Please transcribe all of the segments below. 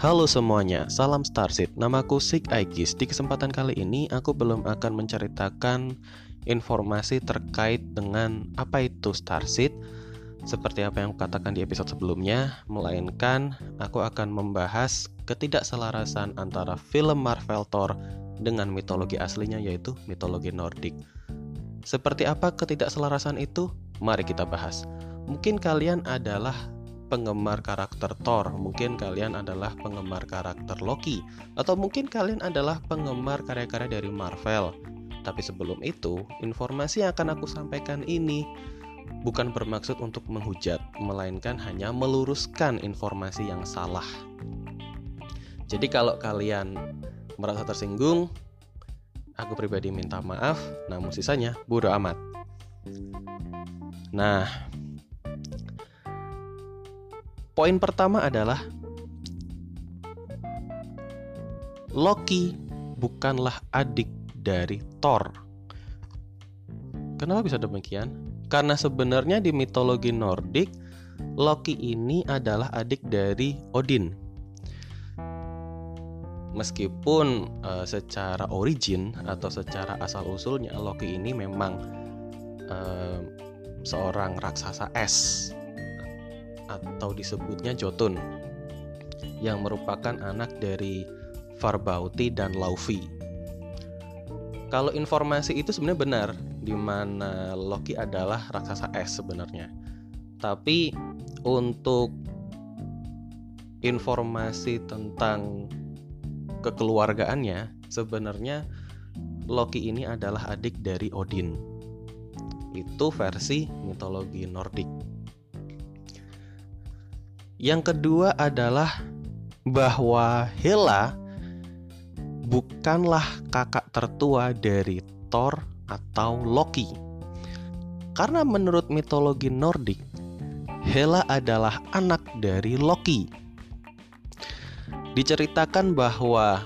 Halo semuanya, salam Starseed. Namaku Sik Aegis. Di kesempatan kali ini aku belum akan menceritakan informasi terkait dengan apa itu Starseed seperti apa yang aku katakan di episode sebelumnya, melainkan aku akan membahas ketidakselarasan antara film Marvel Thor dengan mitologi aslinya yaitu mitologi Nordik. Seperti apa ketidakselarasan itu? Mari kita bahas. Mungkin kalian adalah penggemar karakter Thor, mungkin kalian adalah penggemar karakter Loki, atau mungkin kalian adalah penggemar karya-karya dari Marvel. Tapi sebelum itu, informasi yang akan aku sampaikan ini bukan bermaksud untuk menghujat, melainkan hanya meluruskan informasi yang salah. Jadi kalau kalian merasa tersinggung, aku pribadi minta maaf, namun sisanya bodo amat. Nah, Poin pertama adalah Loki bukanlah adik dari Thor. Kenapa bisa demikian? Karena sebenarnya di mitologi Nordik, Loki ini adalah adik dari Odin. Meskipun uh, secara origin atau secara asal usulnya Loki ini memang uh, seorang raksasa es atau disebutnya Jotun yang merupakan anak dari Farbauti dan Laufey. Kalau informasi itu sebenarnya benar di mana Loki adalah raksasa es sebenarnya. Tapi untuk informasi tentang kekeluargaannya sebenarnya Loki ini adalah adik dari Odin. Itu versi mitologi Nordik. Yang kedua adalah bahwa Hela bukanlah kakak tertua dari Thor atau Loki. Karena menurut mitologi Nordik, Hela adalah anak dari Loki. Diceritakan bahwa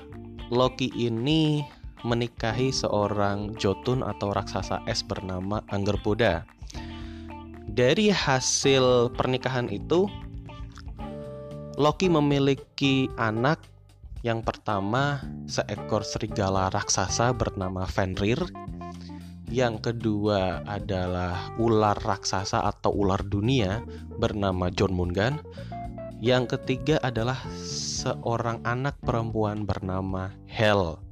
Loki ini menikahi seorang Jotun atau raksasa es bernama Angerboda. Dari hasil pernikahan itu, Loki memiliki anak yang pertama seekor serigala raksasa bernama Fenrir. Yang kedua adalah ular raksasa atau ular dunia bernama John Mungan. Yang ketiga adalah seorang anak perempuan bernama Hel.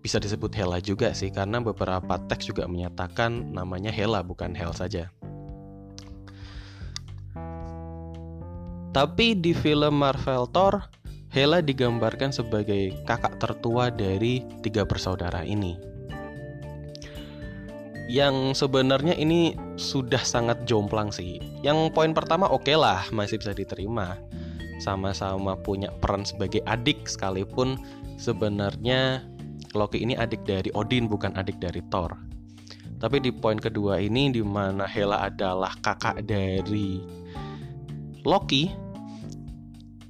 Bisa disebut Hela juga sih karena beberapa teks juga menyatakan namanya Hela bukan Hel saja. Tapi di film Marvel Thor, Hela digambarkan sebagai kakak tertua dari tiga bersaudara ini. Yang sebenarnya ini sudah sangat jomplang sih. Yang poin pertama oke okay lah, masih bisa diterima. Sama-sama punya peran sebagai adik sekalipun sebenarnya Loki ini adik dari Odin bukan adik dari Thor. Tapi di poin kedua ini di mana Hela adalah kakak dari Loki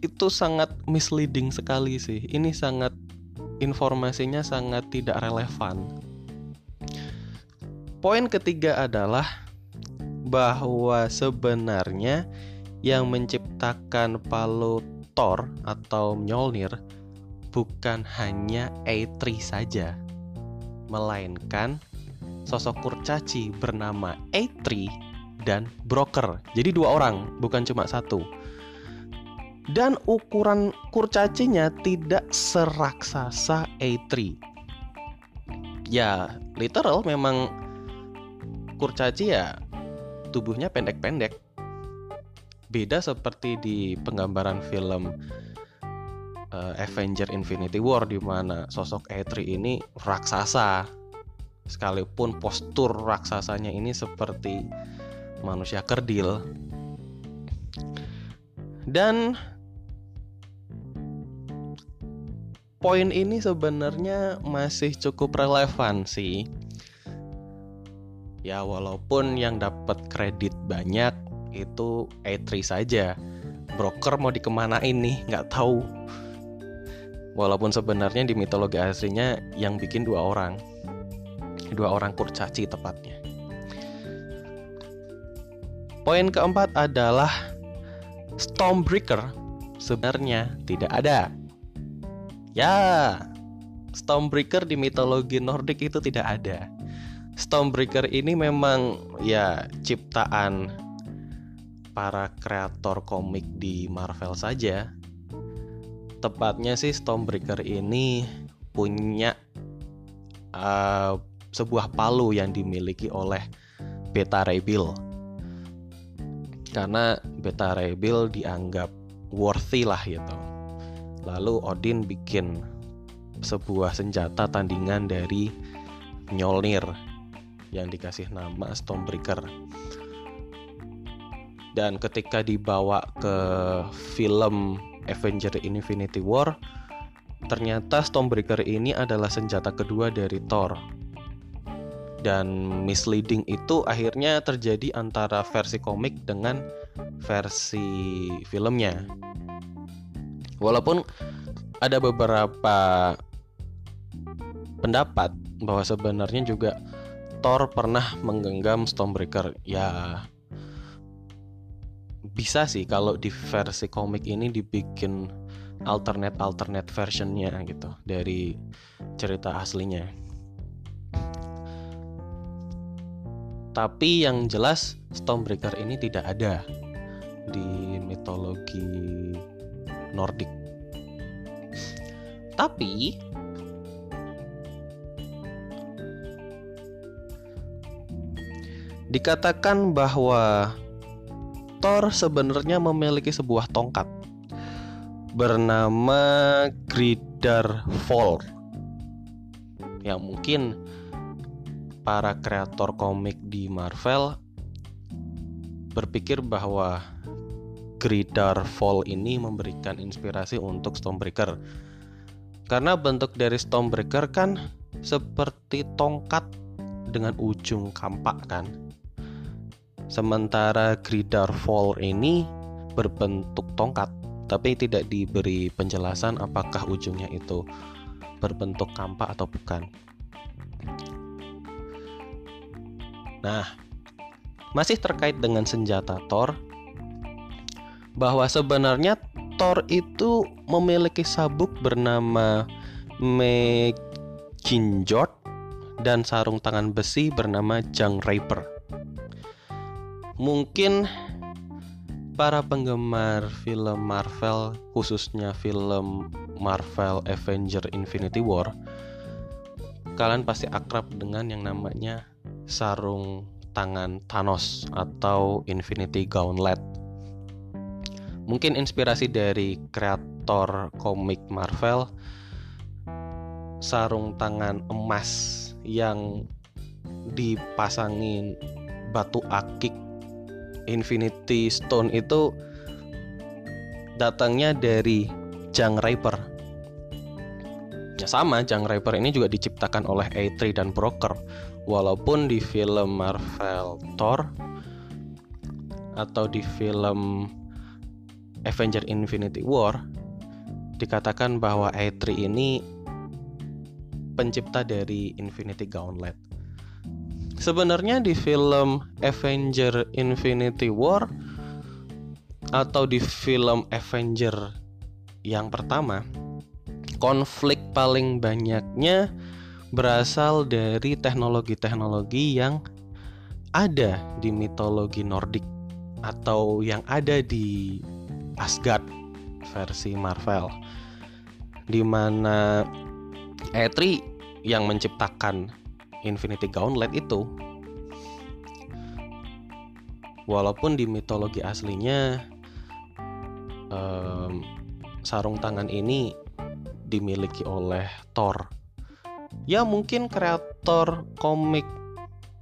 itu sangat misleading sekali sih. Ini sangat informasinya sangat tidak relevan. Poin ketiga adalah bahwa sebenarnya yang menciptakan palu Thor atau Mjolnir bukan hanya Eitri saja, melainkan sosok kurcaci bernama Eitri dan Broker. Jadi dua orang, bukan cuma satu dan ukuran kurcacinya tidak seraksasa A3. Ya, literal memang kurcaci ya tubuhnya pendek-pendek. Beda seperti di penggambaran film uh, Avenger Infinity War di mana sosok A3 ini raksasa. Sekalipun postur raksasanya ini seperti manusia kerdil. Dan poin ini sebenarnya masih cukup relevan sih. Ya walaupun yang dapat kredit banyak itu E3 saja. Broker mau dikemanain nih nggak tahu. Walaupun sebenarnya di mitologi aslinya yang bikin dua orang. Dua orang kurcaci tepatnya. Poin keempat adalah Stormbreaker sebenarnya tidak ada. Ya, Stormbreaker di mitologi Nordik itu tidak ada. Stormbreaker ini memang ya ciptaan para kreator komik di Marvel saja. Tepatnya sih Stormbreaker ini punya uh, sebuah palu yang dimiliki oleh Beta Ray Bill. Karena Beta Ray Bill dianggap worthy lah gitu. Lalu Odin bikin sebuah senjata tandingan dari Mjolnir yang dikasih nama Stormbreaker. Dan ketika dibawa ke film Avenger Infinity War, ternyata Stormbreaker ini adalah senjata kedua dari Thor. Dan misleading itu akhirnya terjadi antara versi komik dengan versi filmnya. Walaupun ada beberapa pendapat bahwa sebenarnya juga Thor pernah menggenggam Stormbreaker. Ya bisa sih kalau di versi komik ini dibikin alternate alternate versionnya gitu dari cerita aslinya. Tapi yang jelas Stormbreaker ini tidak ada di mitologi Nordik tapi Dikatakan bahwa Thor sebenarnya memiliki sebuah tongkat bernama Gridar Fall yang mungkin para kreator komik di Marvel berpikir bahwa Gridar Fall ini memberikan inspirasi untuk Stormbreaker karena bentuk dari Stormbreaker kan seperti tongkat dengan ujung kampak kan Sementara Gridar Fall ini berbentuk tongkat, tapi tidak diberi penjelasan apakah ujungnya itu berbentuk kampak atau bukan. Nah, masih terkait dengan senjata Thor, bahwa sebenarnya Thor itu memiliki sabuk bernama Meginjord dan sarung tangan besi bernama Jang Raper mungkin para penggemar film Marvel khususnya film Marvel Avenger Infinity War kalian pasti akrab dengan yang namanya sarung tangan Thanos atau Infinity Gauntlet mungkin inspirasi dari kreator komik Marvel sarung tangan emas yang dipasangin batu akik Infinity Stone itu datangnya dari Jang Raper. Ya sama, Jang Raper ini juga diciptakan oleh A3 dan Broker. Walaupun di film Marvel Thor atau di film Avenger Infinity War dikatakan bahwa A3 ini pencipta dari Infinity Gauntlet. Sebenarnya di film Avenger Infinity War atau di film Avenger yang pertama, konflik paling banyaknya berasal dari teknologi-teknologi yang ada di mitologi Nordik atau yang ada di Asgard versi Marvel di mana Etri yang menciptakan Infinity Gauntlet itu walaupun di mitologi aslinya um, sarung tangan ini dimiliki oleh Thor. Ya mungkin kreator komik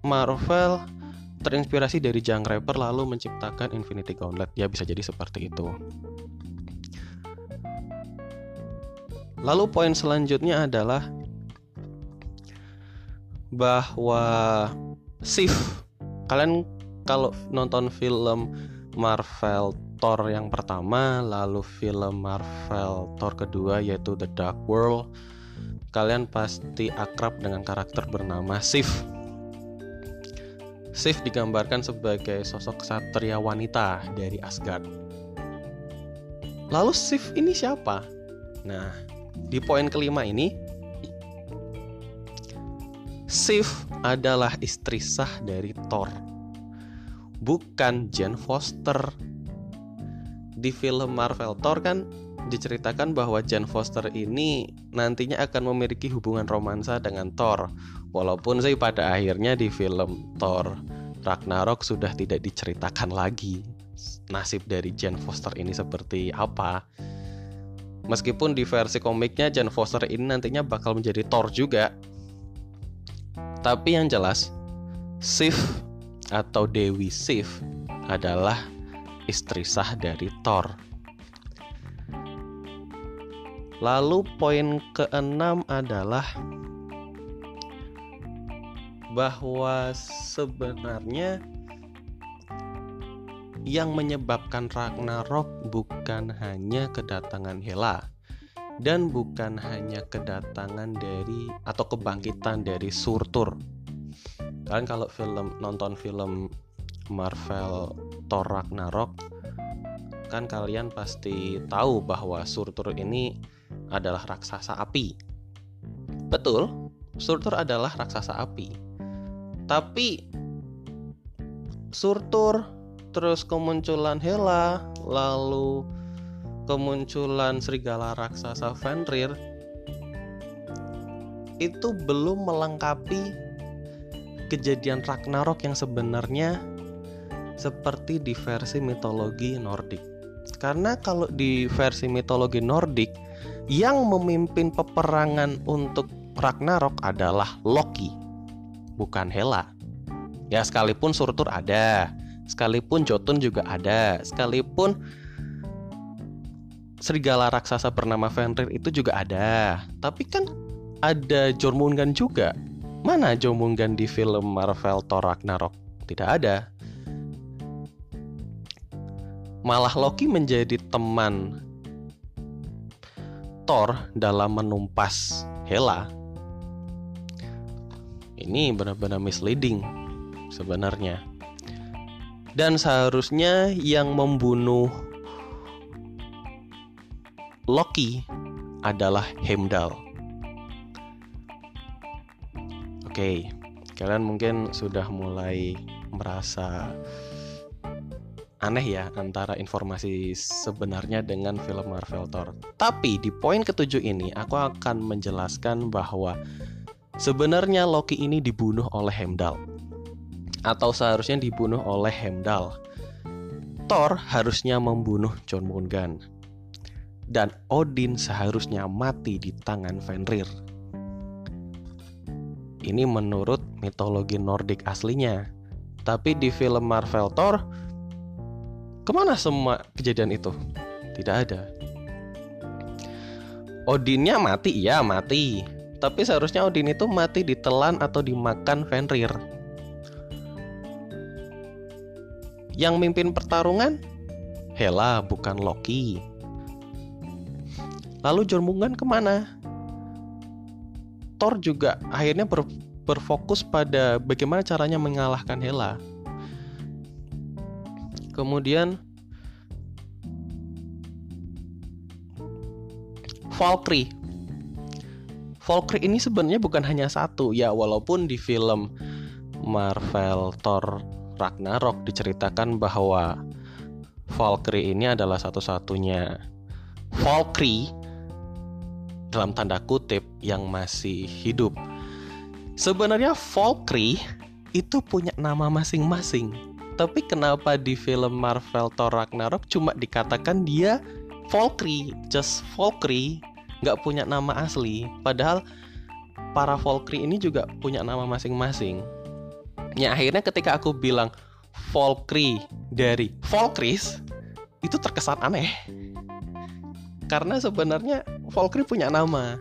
Marvel terinspirasi dari Jang Rapper lalu menciptakan Infinity Gauntlet. Ya bisa jadi seperti itu. Lalu poin selanjutnya adalah bahwa Sif kalian kalau nonton film Marvel Thor yang pertama lalu film Marvel Thor kedua yaitu The Dark World kalian pasti akrab dengan karakter bernama Sif Sif digambarkan sebagai sosok satria wanita dari Asgard Lalu Sif ini siapa? Nah, di poin kelima ini Sif adalah istri sah dari Thor. Bukan Jane Foster. Di film Marvel Thor kan diceritakan bahwa Jane Foster ini nantinya akan memiliki hubungan romansa dengan Thor. Walaupun sih pada akhirnya di film Thor Ragnarok sudah tidak diceritakan lagi nasib dari Jane Foster ini seperti apa. Meskipun di versi komiknya Jane Foster ini nantinya bakal menjadi Thor juga, tapi yang jelas, Sif atau Dewi Sif adalah istri sah dari Thor. Lalu poin keenam adalah bahwa sebenarnya yang menyebabkan Ragnarok bukan hanya kedatangan Hela, dan bukan hanya kedatangan dari atau kebangkitan dari Surtur. Kalian kalau film nonton film Marvel Thor Ragnarok kan kalian pasti tahu bahwa Surtur ini adalah raksasa api. Betul, Surtur adalah raksasa api. Tapi Surtur terus kemunculan Hela, lalu kemunculan serigala raksasa Fenrir itu belum melengkapi kejadian Ragnarok yang sebenarnya seperti di versi mitologi Nordik. Karena kalau di versi mitologi Nordik yang memimpin peperangan untuk Ragnarok adalah Loki, bukan Hela. Ya sekalipun Surtur ada, sekalipun Jotun juga ada, sekalipun serigala raksasa bernama Fenrir itu juga ada. Tapi kan ada Jormungand juga. Mana Jormungand di film Marvel Thor Ragnarok? Tidak ada. Malah Loki menjadi teman Thor dalam menumpas Hela. Ini benar-benar misleading sebenarnya. Dan seharusnya yang membunuh Loki adalah Heimdall. Oke, kalian mungkin sudah mulai merasa aneh ya antara informasi sebenarnya dengan film Marvel Thor. Tapi di poin ketujuh ini aku akan menjelaskan bahwa sebenarnya Loki ini dibunuh oleh Heimdall. Atau seharusnya dibunuh oleh Heimdall. Thor harusnya membunuh John Mungand dan Odin seharusnya mati di tangan Fenrir. Ini menurut mitologi Nordik aslinya. Tapi di film Marvel Thor, ke mana semua kejadian itu? Tidak ada. Odinnya mati, iya mati. Tapi seharusnya Odin itu mati ditelan atau dimakan Fenrir. Yang mimpin pertarungan Hela bukan Loki. Lalu Jormungand ke mana? Thor juga akhirnya ber, berfokus pada bagaimana caranya mengalahkan Hela. Kemudian Valkyrie. Valkyrie ini sebenarnya bukan hanya satu ya walaupun di film Marvel Thor Ragnarok diceritakan bahwa Valkyrie ini adalah satu-satunya Valkyrie dalam tanda kutip yang masih hidup. Sebenarnya Valkyrie itu punya nama masing-masing. Tapi kenapa di film Marvel Thor Ragnarok cuma dikatakan dia Valkyrie, just Valkyrie, nggak punya nama asli. Padahal para Valkyrie ini juga punya nama masing-masing. Ya akhirnya ketika aku bilang Valkyrie dari Valkyries itu terkesan aneh. Karena sebenarnya Valkyrie punya nama.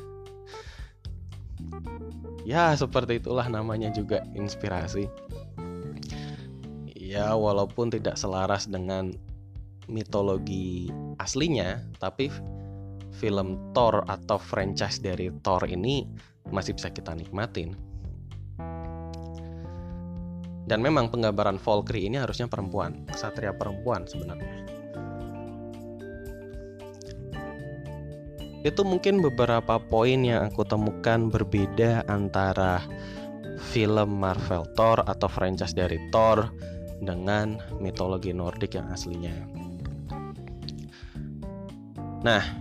Ya, seperti itulah namanya juga inspirasi. Ya, walaupun tidak selaras dengan mitologi aslinya, tapi film Thor atau franchise dari Thor ini masih bisa kita nikmatin. Dan memang penggambaran Valkyrie ini harusnya perempuan, kesatria perempuan sebenarnya. Itu mungkin beberapa poin yang aku temukan berbeda antara film Marvel Thor atau franchise dari Thor dengan mitologi Nordik yang aslinya. Nah,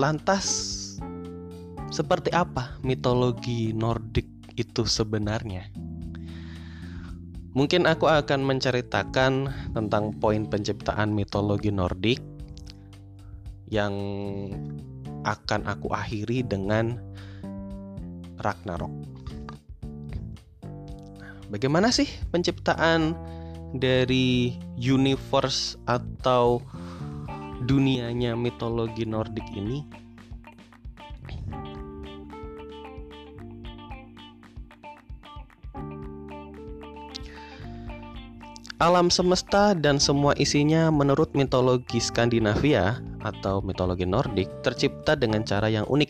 lantas seperti apa mitologi Nordik itu sebenarnya? Mungkin aku akan menceritakan tentang poin penciptaan mitologi Nordik yang akan aku akhiri dengan Ragnarok. Bagaimana sih penciptaan dari universe atau dunianya mitologi Nordik ini? Alam semesta dan semua isinya menurut mitologi Skandinavia atau mitologi Nordik tercipta dengan cara yang unik.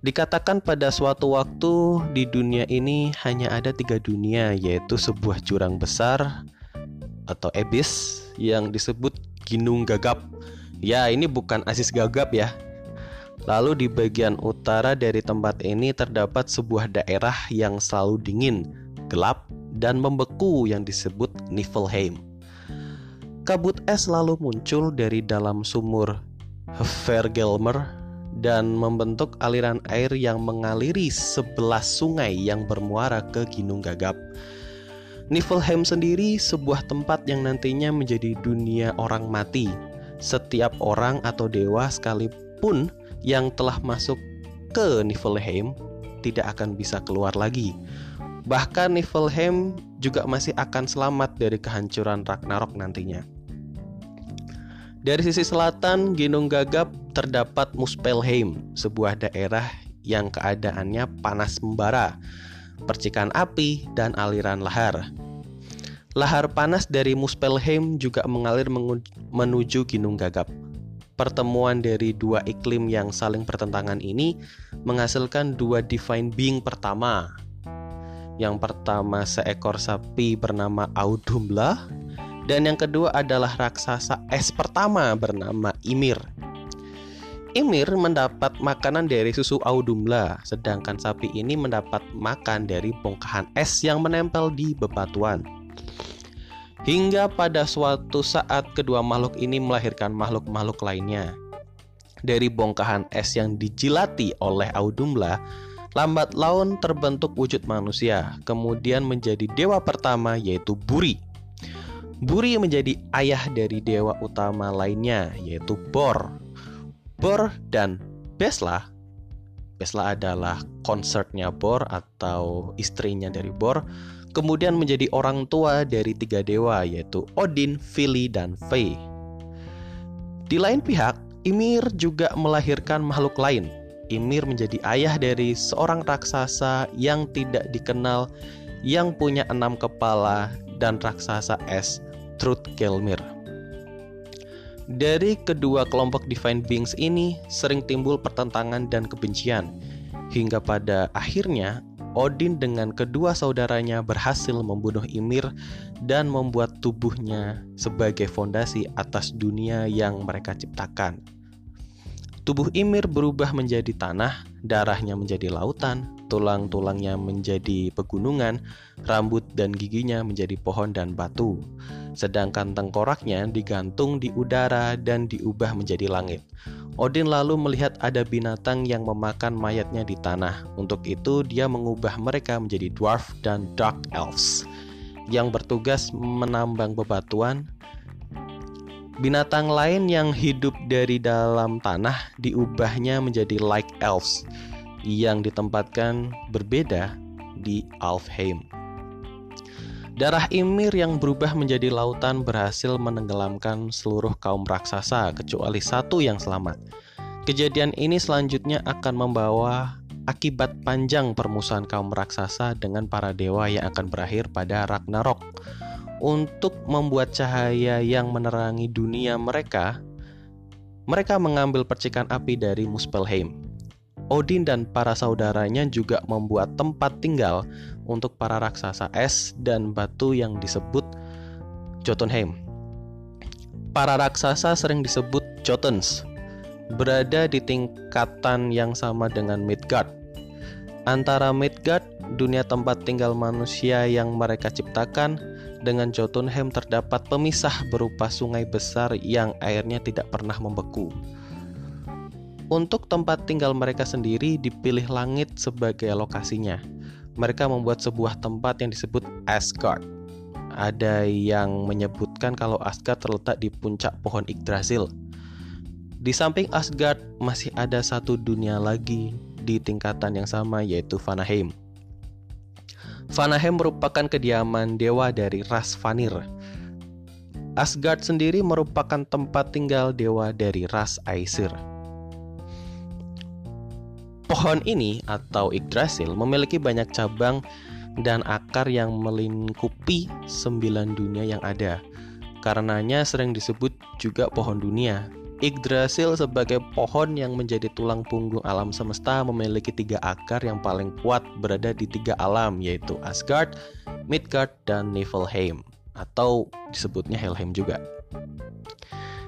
Dikatakan pada suatu waktu di dunia ini hanya ada tiga dunia yaitu sebuah jurang besar atau abyss yang disebut Ginung Gagap. Ya ini bukan Asis Gagap ya. Lalu di bagian utara dari tempat ini terdapat sebuah daerah yang selalu dingin, gelap, dan membeku yang disebut Niflheim. Kabut es lalu muncul dari dalam sumur Vergelmer dan membentuk aliran air yang mengaliri sebelas sungai yang bermuara ke Gunung Gagap. Niflheim sendiri sebuah tempat yang nantinya menjadi dunia orang mati. Setiap orang atau dewa sekalipun yang telah masuk ke Niflheim tidak akan bisa keluar lagi. Bahkan Niflheim juga masih akan selamat dari kehancuran Ragnarok nantinya. Dari sisi selatan Gunung Gagap terdapat Muspelheim, sebuah daerah yang keadaannya panas membara, percikan api, dan aliran lahar. Lahar panas dari Muspelheim juga mengalir menuju Gunung Gagap. Pertemuan dari dua iklim yang saling bertentangan ini menghasilkan dua divine being pertama, yang pertama seekor sapi bernama Audumla dan yang kedua adalah raksasa es pertama bernama Ymir. Ymir mendapat makanan dari susu Audumla, sedangkan sapi ini mendapat makan dari bongkahan es yang menempel di bebatuan. Hingga pada suatu saat kedua makhluk ini melahirkan makhluk-makhluk lainnya. Dari bongkahan es yang dijilati oleh Audumla, Lambat laun terbentuk wujud manusia, kemudian menjadi dewa pertama yaitu Buri. Buri menjadi ayah dari dewa utama lainnya yaitu Bor. Bor dan Besla Besla adalah konsertnya Bor atau istrinya dari Bor kemudian menjadi orang tua dari tiga dewa yaitu Odin, Vili, dan Frey. Di lain pihak, Ymir juga melahirkan makhluk lain Ymir menjadi ayah dari seorang raksasa yang tidak dikenal yang punya enam kepala dan raksasa es, Kelmir. Dari kedua kelompok divine beings ini sering timbul pertentangan dan kebencian, hingga pada akhirnya Odin dengan kedua saudaranya berhasil membunuh Ymir dan membuat tubuhnya sebagai fondasi atas dunia yang mereka ciptakan. Tubuh Ymir berubah menjadi tanah, darahnya menjadi lautan, tulang-tulangnya menjadi pegunungan, rambut dan giginya menjadi pohon dan batu. Sedangkan tengkoraknya digantung di udara dan diubah menjadi langit. Odin lalu melihat ada binatang yang memakan mayatnya di tanah. Untuk itu, dia mengubah mereka menjadi dwarf dan dark elves yang bertugas menambang bebatuan, Binatang lain yang hidup dari dalam tanah diubahnya menjadi like elves yang ditempatkan berbeda di Alfheim. Darah Ymir yang berubah menjadi lautan berhasil menenggelamkan seluruh kaum raksasa kecuali satu yang selamat. Kejadian ini selanjutnya akan membawa akibat panjang permusuhan kaum raksasa dengan para dewa yang akan berakhir pada Ragnarok untuk membuat cahaya yang menerangi dunia mereka, mereka mengambil percikan api dari Muspelheim. Odin dan para saudaranya juga membuat tempat tinggal untuk para raksasa es dan batu yang disebut Jotunheim. para raksasa sering disebut Jotuns, berada di tingkatan yang sama dengan Midgard. Antara Midgard, dunia tempat tinggal manusia yang mereka ciptakan, dengan Jotunheim terdapat pemisah berupa sungai besar yang airnya tidak pernah membeku. Untuk tempat tinggal mereka sendiri dipilih langit sebagai lokasinya. Mereka membuat sebuah tempat yang disebut Asgard. Ada yang menyebutkan kalau Asgard terletak di puncak pohon Yggdrasil. Di samping Asgard masih ada satu dunia lagi di tingkatan yang sama yaitu Vanaheim. Vanaheim merupakan kediaman dewa dari ras Vanir. Asgard sendiri merupakan tempat tinggal dewa dari ras Aesir. Pohon ini atau Yggdrasil memiliki banyak cabang dan akar yang melingkupi sembilan dunia yang ada. Karenanya sering disebut juga pohon dunia. Yggdrasil sebagai pohon yang menjadi tulang punggung alam semesta memiliki tiga akar yang paling kuat berada di tiga alam yaitu Asgard, Midgard, dan Niflheim atau disebutnya Helheim juga.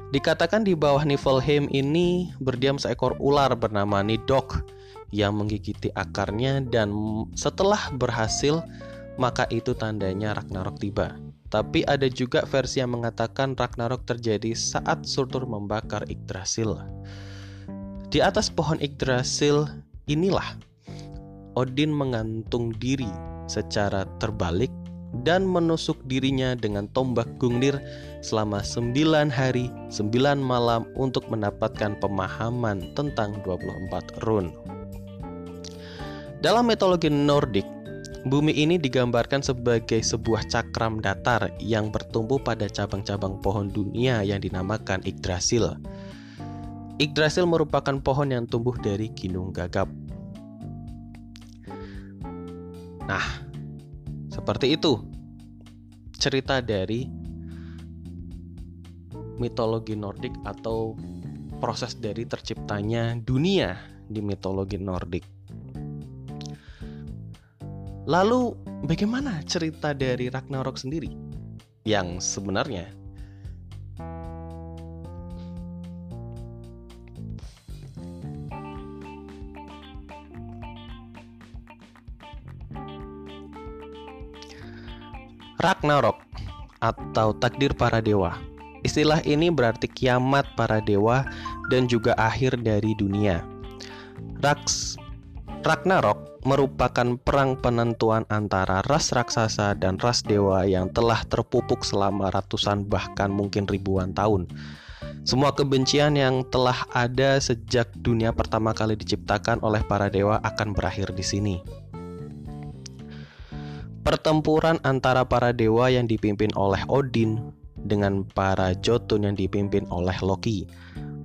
Dikatakan di bawah Niflheim ini berdiam seekor ular bernama Nidok yang menggigiti akarnya dan setelah berhasil maka itu tandanya Ragnarok tiba. Tapi ada juga versi yang mengatakan Ragnarok terjadi saat Surtur membakar Yggdrasil. Di atas pohon Yggdrasil inilah Odin mengantung diri secara terbalik dan menusuk dirinya dengan tombak Gungnir selama 9 hari 9 malam untuk mendapatkan pemahaman tentang 24 rune. Dalam mitologi Nordik, bumi ini digambarkan sebagai sebuah cakram datar yang bertumbuh pada cabang-cabang pohon dunia yang dinamakan Yggdrasil. Yggdrasil merupakan pohon yang tumbuh dari ginung gagap. Nah, seperti itu cerita dari mitologi Nordik atau proses dari terciptanya dunia di mitologi Nordik. Lalu bagaimana cerita dari Ragnarok sendiri? Yang sebenarnya Ragnarok atau takdir para dewa. Istilah ini berarti kiamat para dewa dan juga akhir dari dunia. Raks Ragnarok merupakan perang penentuan antara ras raksasa dan ras dewa yang telah terpupuk selama ratusan bahkan mungkin ribuan tahun. Semua kebencian yang telah ada sejak dunia pertama kali diciptakan oleh para dewa akan berakhir di sini. Pertempuran antara para dewa yang dipimpin oleh Odin dengan para Jotun yang dipimpin oleh Loki.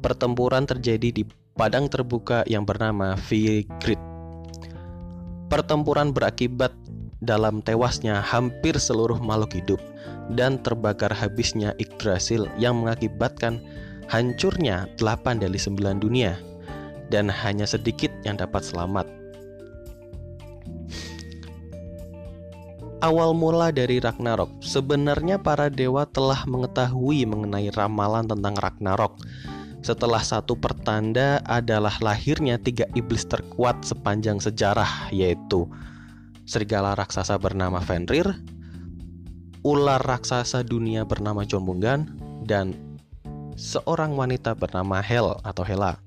Pertempuran terjadi di padang terbuka yang bernama Vigrid Pertempuran berakibat dalam tewasnya hampir seluruh makhluk hidup dan terbakar habisnya Yggdrasil yang mengakibatkan hancurnya 8 dari 9 dunia dan hanya sedikit yang dapat selamat. Awal mula dari Ragnarok, sebenarnya para dewa telah mengetahui mengenai ramalan tentang Ragnarok setelah satu pertanda adalah lahirnya tiga iblis terkuat sepanjang sejarah yaitu serigala raksasa bernama Fenrir, ular raksasa dunia bernama Jombungan, dan seorang wanita bernama Hel atau Hela.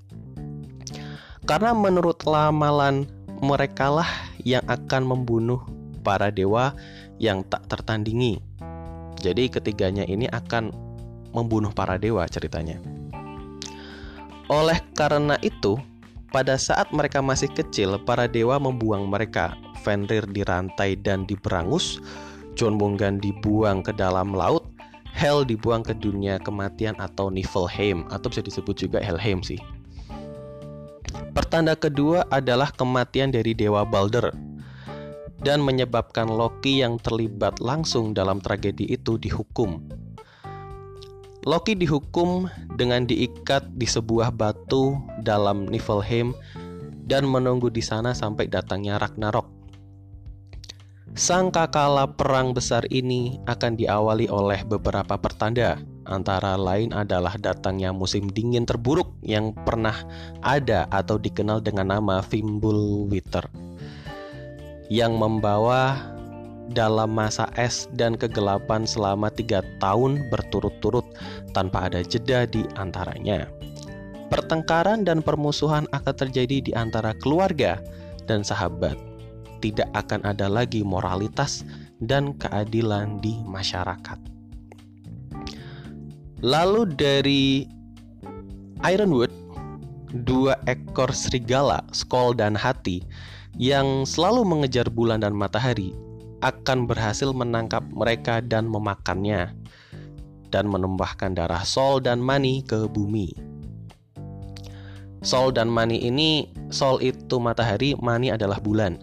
Karena menurut lamalan merekalah yang akan membunuh para dewa yang tak tertandingi. Jadi ketiganya ini akan membunuh para dewa ceritanya. Oleh karena itu, pada saat mereka masih kecil, para dewa membuang mereka. Fenrir dirantai dan diberangus, John Bongan dibuang ke dalam laut, Hel dibuang ke dunia kematian atau Niflheim atau bisa disebut juga Helheim sih. Pertanda kedua adalah kematian dari dewa Balder dan menyebabkan Loki yang terlibat langsung dalam tragedi itu dihukum Loki dihukum dengan diikat di sebuah batu dalam Niflheim dan menunggu di sana sampai datangnya Ragnarok. Sang kakala perang besar ini akan diawali oleh beberapa pertanda. antara lain adalah datangnya musim dingin terburuk yang pernah ada atau dikenal dengan nama Fimbulwinter yang membawa dalam masa es dan kegelapan selama tiga tahun berturut-turut tanpa ada jeda di antaranya. Pertengkaran dan permusuhan akan terjadi di antara keluarga dan sahabat. Tidak akan ada lagi moralitas dan keadilan di masyarakat. Lalu dari Ironwood, dua ekor serigala, Skoll dan Hati, yang selalu mengejar bulan dan matahari, akan berhasil menangkap mereka dan memakannya, dan menumbahkan darah Sol dan Mani ke bumi. Sol dan Mani ini, Sol itu matahari, Mani adalah bulan.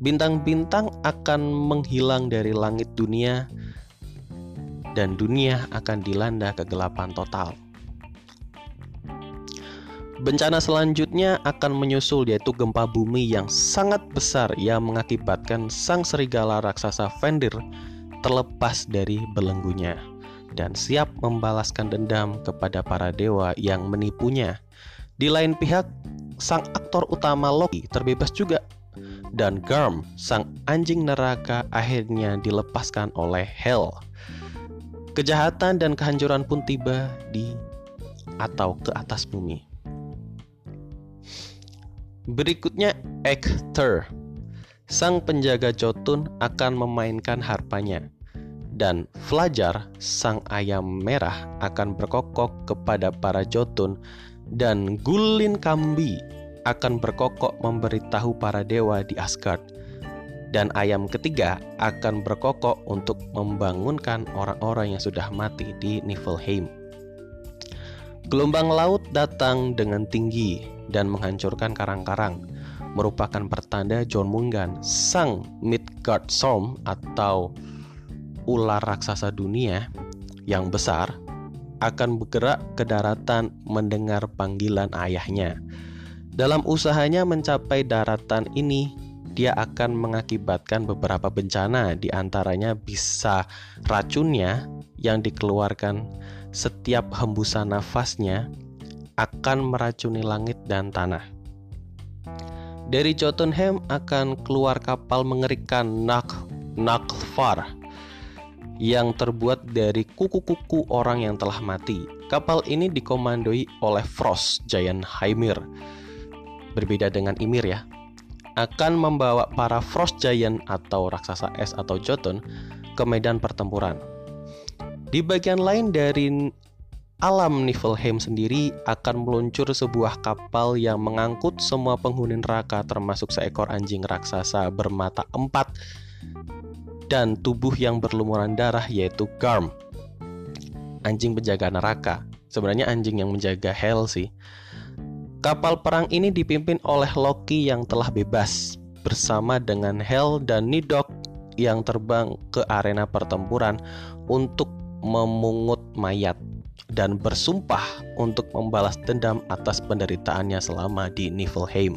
Bintang-bintang akan menghilang dari langit dunia, dan dunia akan dilanda kegelapan total. Bencana selanjutnya akan menyusul yaitu gempa bumi yang sangat besar yang mengakibatkan sang serigala raksasa Fenrir terlepas dari belenggunya dan siap membalaskan dendam kepada para dewa yang menipunya. Di lain pihak, sang aktor utama Loki terbebas juga dan Garm, sang anjing neraka akhirnya dilepaskan oleh Hel. Kejahatan dan kehancuran pun tiba di atau ke atas bumi. Berikutnya Ekter. Sang penjaga Jotun akan memainkan harpanya. Dan Flajar, sang ayam merah akan berkokok kepada para Jotun dan Gulin Kambi akan berkokok memberitahu para dewa di Asgard. Dan ayam ketiga akan berkokok untuk membangunkan orang-orang yang sudah mati di Niflheim. Gelombang laut datang dengan tinggi dan menghancurkan karang-karang, merupakan pertanda John Mungan, sang Midgard Storm atau ular raksasa dunia yang besar akan bergerak ke daratan mendengar panggilan ayahnya. Dalam usahanya mencapai daratan ini, dia akan mengakibatkan beberapa bencana, di antaranya bisa racunnya yang dikeluarkan setiap hembusan nafasnya akan meracuni langit dan tanah. Dari Jotunheim akan keluar kapal mengerikan Nak Nakfar yang terbuat dari kuku-kuku orang yang telah mati. Kapal ini dikomandoi oleh Frost Giant Hymir berbeda dengan Ymir ya, akan membawa para Frost Giant atau raksasa es atau Jotun ke medan pertempuran. Di bagian lain dari alam Niflheim sendiri akan meluncur sebuah kapal yang mengangkut semua penghuni neraka termasuk seekor anjing raksasa bermata empat dan tubuh yang berlumuran darah yaitu Garm. Anjing penjaga neraka. Sebenarnya anjing yang menjaga Hell sih. Kapal perang ini dipimpin oleh Loki yang telah bebas bersama dengan Hel dan Nidok yang terbang ke arena pertempuran untuk memungut mayat dan bersumpah untuk membalas dendam atas penderitaannya selama di Niflheim.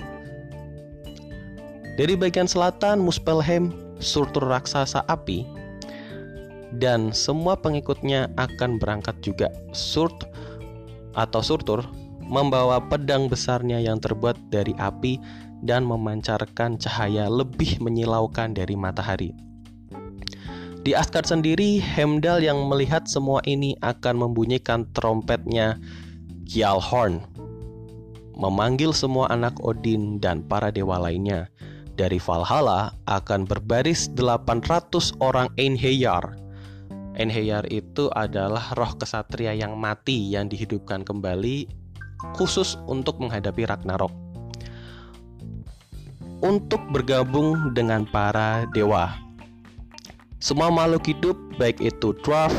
Dari bagian selatan Muspelheim, surtur raksasa api, dan semua pengikutnya akan berangkat juga. Surt atau surtur membawa pedang besarnya yang terbuat dari api dan memancarkan cahaya lebih menyilaukan dari matahari. Di Asgard sendiri, Hemdal yang melihat semua ini akan membunyikan trompetnya Gjalhorn, memanggil semua anak Odin dan para dewa lainnya. Dari Valhalla akan berbaris 800 orang Einherjar. Einherjar itu adalah roh kesatria yang mati yang dihidupkan kembali khusus untuk menghadapi Ragnarok. Untuk bergabung dengan para dewa. Semua makhluk hidup, baik itu dwarf,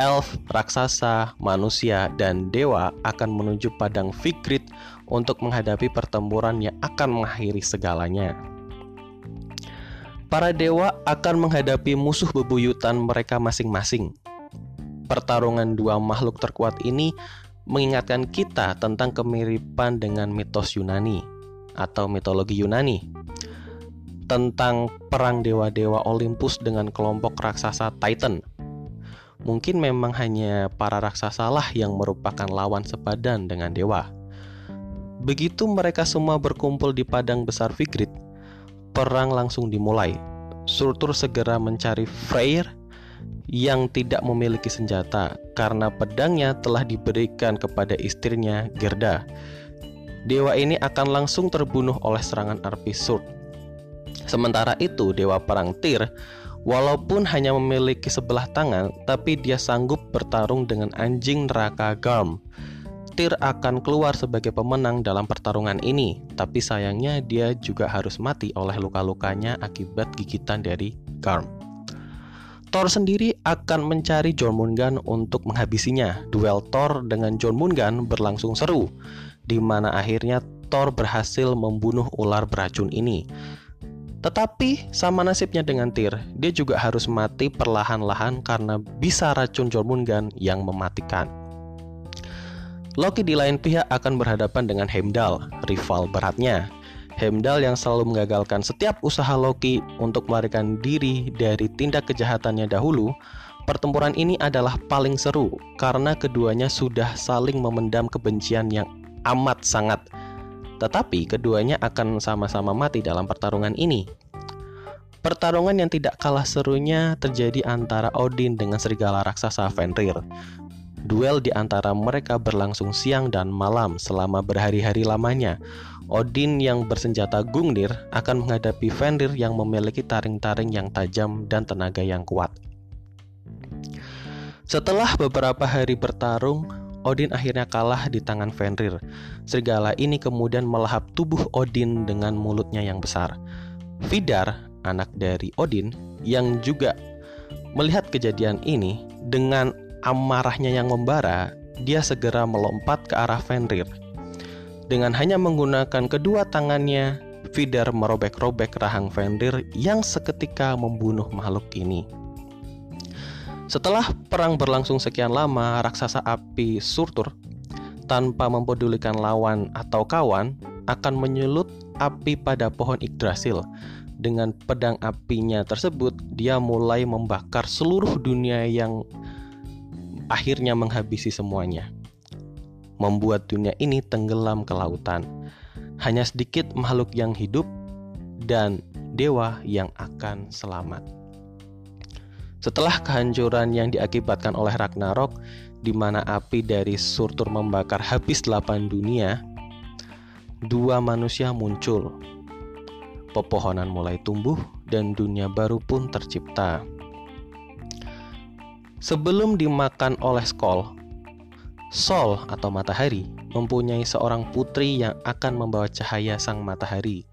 elf, raksasa, manusia, dan dewa akan menuju padang Vigrid untuk menghadapi pertempuran yang akan mengakhiri segalanya. Para dewa akan menghadapi musuh bebuyutan mereka masing-masing. Pertarungan dua makhluk terkuat ini mengingatkan kita tentang kemiripan dengan mitos Yunani atau mitologi Yunani tentang perang dewa-dewa Olympus dengan kelompok raksasa Titan. Mungkin memang hanya para raksasa lah yang merupakan lawan sepadan dengan dewa. Begitu mereka semua berkumpul di padang besar Vigrid, perang langsung dimulai. Surtur segera mencari Freyr yang tidak memiliki senjata karena pedangnya telah diberikan kepada istrinya Gerda. Dewa ini akan langsung terbunuh oleh serangan arpi Surd. Sementara itu, dewa perang Tyr Walaupun hanya memiliki sebelah tangan, tapi dia sanggup bertarung dengan anjing neraka Garm. Tyr akan keluar sebagai pemenang dalam pertarungan ini, tapi sayangnya dia juga harus mati oleh luka-lukanya akibat gigitan dari Garm. Thor sendiri akan mencari Jormungand untuk menghabisinya. Duel Thor dengan Jormungand berlangsung seru, di mana akhirnya Thor berhasil membunuh ular beracun ini. Tetapi sama nasibnya dengan Tyr, dia juga harus mati perlahan-lahan karena bisa racun Jormungand yang mematikan. Loki di lain pihak akan berhadapan dengan Heimdall, rival beratnya. Heimdall yang selalu mengagalkan setiap usaha Loki untuk melarikan diri dari tindak kejahatannya dahulu, pertempuran ini adalah paling seru karena keduanya sudah saling memendam kebencian yang amat sangat tetapi keduanya akan sama-sama mati dalam pertarungan ini. Pertarungan yang tidak kalah serunya terjadi antara Odin dengan serigala raksasa Fenrir. Duel di antara mereka berlangsung siang dan malam selama berhari-hari lamanya. Odin yang bersenjata Gungnir akan menghadapi Fenrir yang memiliki taring-taring yang tajam dan tenaga yang kuat. Setelah beberapa hari bertarung, Odin akhirnya kalah di tangan Fenrir. Serigala ini kemudian melahap tubuh Odin dengan mulutnya yang besar. Vidar, anak dari Odin, yang juga melihat kejadian ini dengan amarahnya yang membara, dia segera melompat ke arah Fenrir. Dengan hanya menggunakan kedua tangannya, Vidar merobek-robek rahang Fenrir yang seketika membunuh makhluk ini. Setelah perang berlangsung sekian lama, raksasa api Surtur tanpa mempedulikan lawan atau kawan akan menyulut api pada pohon Yggdrasil. Dengan pedang apinya tersebut, dia mulai membakar seluruh dunia yang akhirnya menghabisi semuanya. Membuat dunia ini tenggelam ke lautan. Hanya sedikit makhluk yang hidup dan dewa yang akan selamat. Setelah kehancuran yang diakibatkan oleh Ragnarok, di mana api dari Surtur membakar habis delapan dunia, dua manusia muncul. Pepohonan mulai tumbuh dan dunia baru pun tercipta. Sebelum dimakan oleh Skol, Sol atau matahari mempunyai seorang putri yang akan membawa cahaya sang matahari.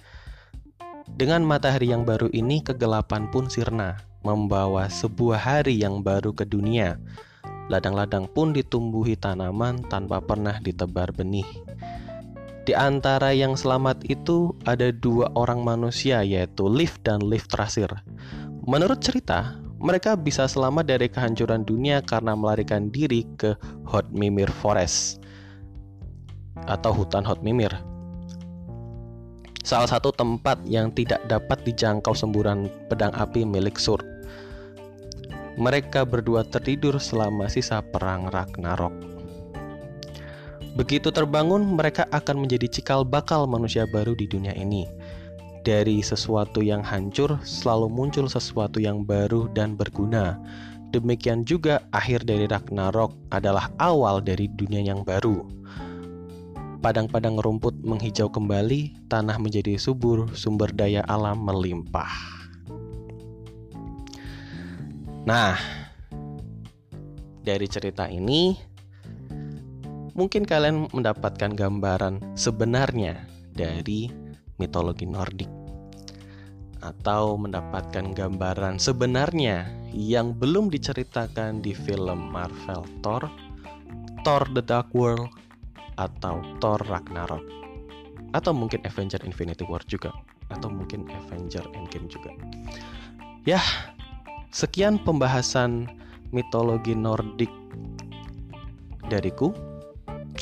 Dengan matahari yang baru ini, kegelapan pun sirna membawa sebuah hari yang baru ke dunia. Ladang-ladang pun ditumbuhi tanaman tanpa pernah ditebar benih. Di antara yang selamat itu ada dua orang manusia yaitu Liv dan Liv Trasir. Menurut cerita, mereka bisa selamat dari kehancuran dunia karena melarikan diri ke Hot Mimir Forest atau hutan Hot Mimir. Salah satu tempat yang tidak dapat dijangkau semburan pedang api milik Sur. Mereka berdua tertidur selama sisa perang Ragnarok. Begitu terbangun, mereka akan menjadi cikal bakal manusia baru di dunia ini. Dari sesuatu yang hancur, selalu muncul sesuatu yang baru dan berguna. Demikian juga akhir dari Ragnarok adalah awal dari dunia yang baru. Padang-padang rumput menghijau kembali, tanah menjadi subur, sumber daya alam melimpah. Nah, dari cerita ini mungkin kalian mendapatkan gambaran sebenarnya dari mitologi Nordik atau mendapatkan gambaran sebenarnya yang belum diceritakan di film Marvel Thor, Thor The Dark World atau Thor Ragnarok atau mungkin Avenger Infinity War juga atau mungkin Avenger Endgame juga. Ya, Sekian pembahasan mitologi Nordik dariku.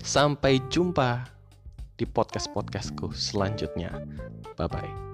Sampai jumpa di podcast-podcastku selanjutnya. Bye bye.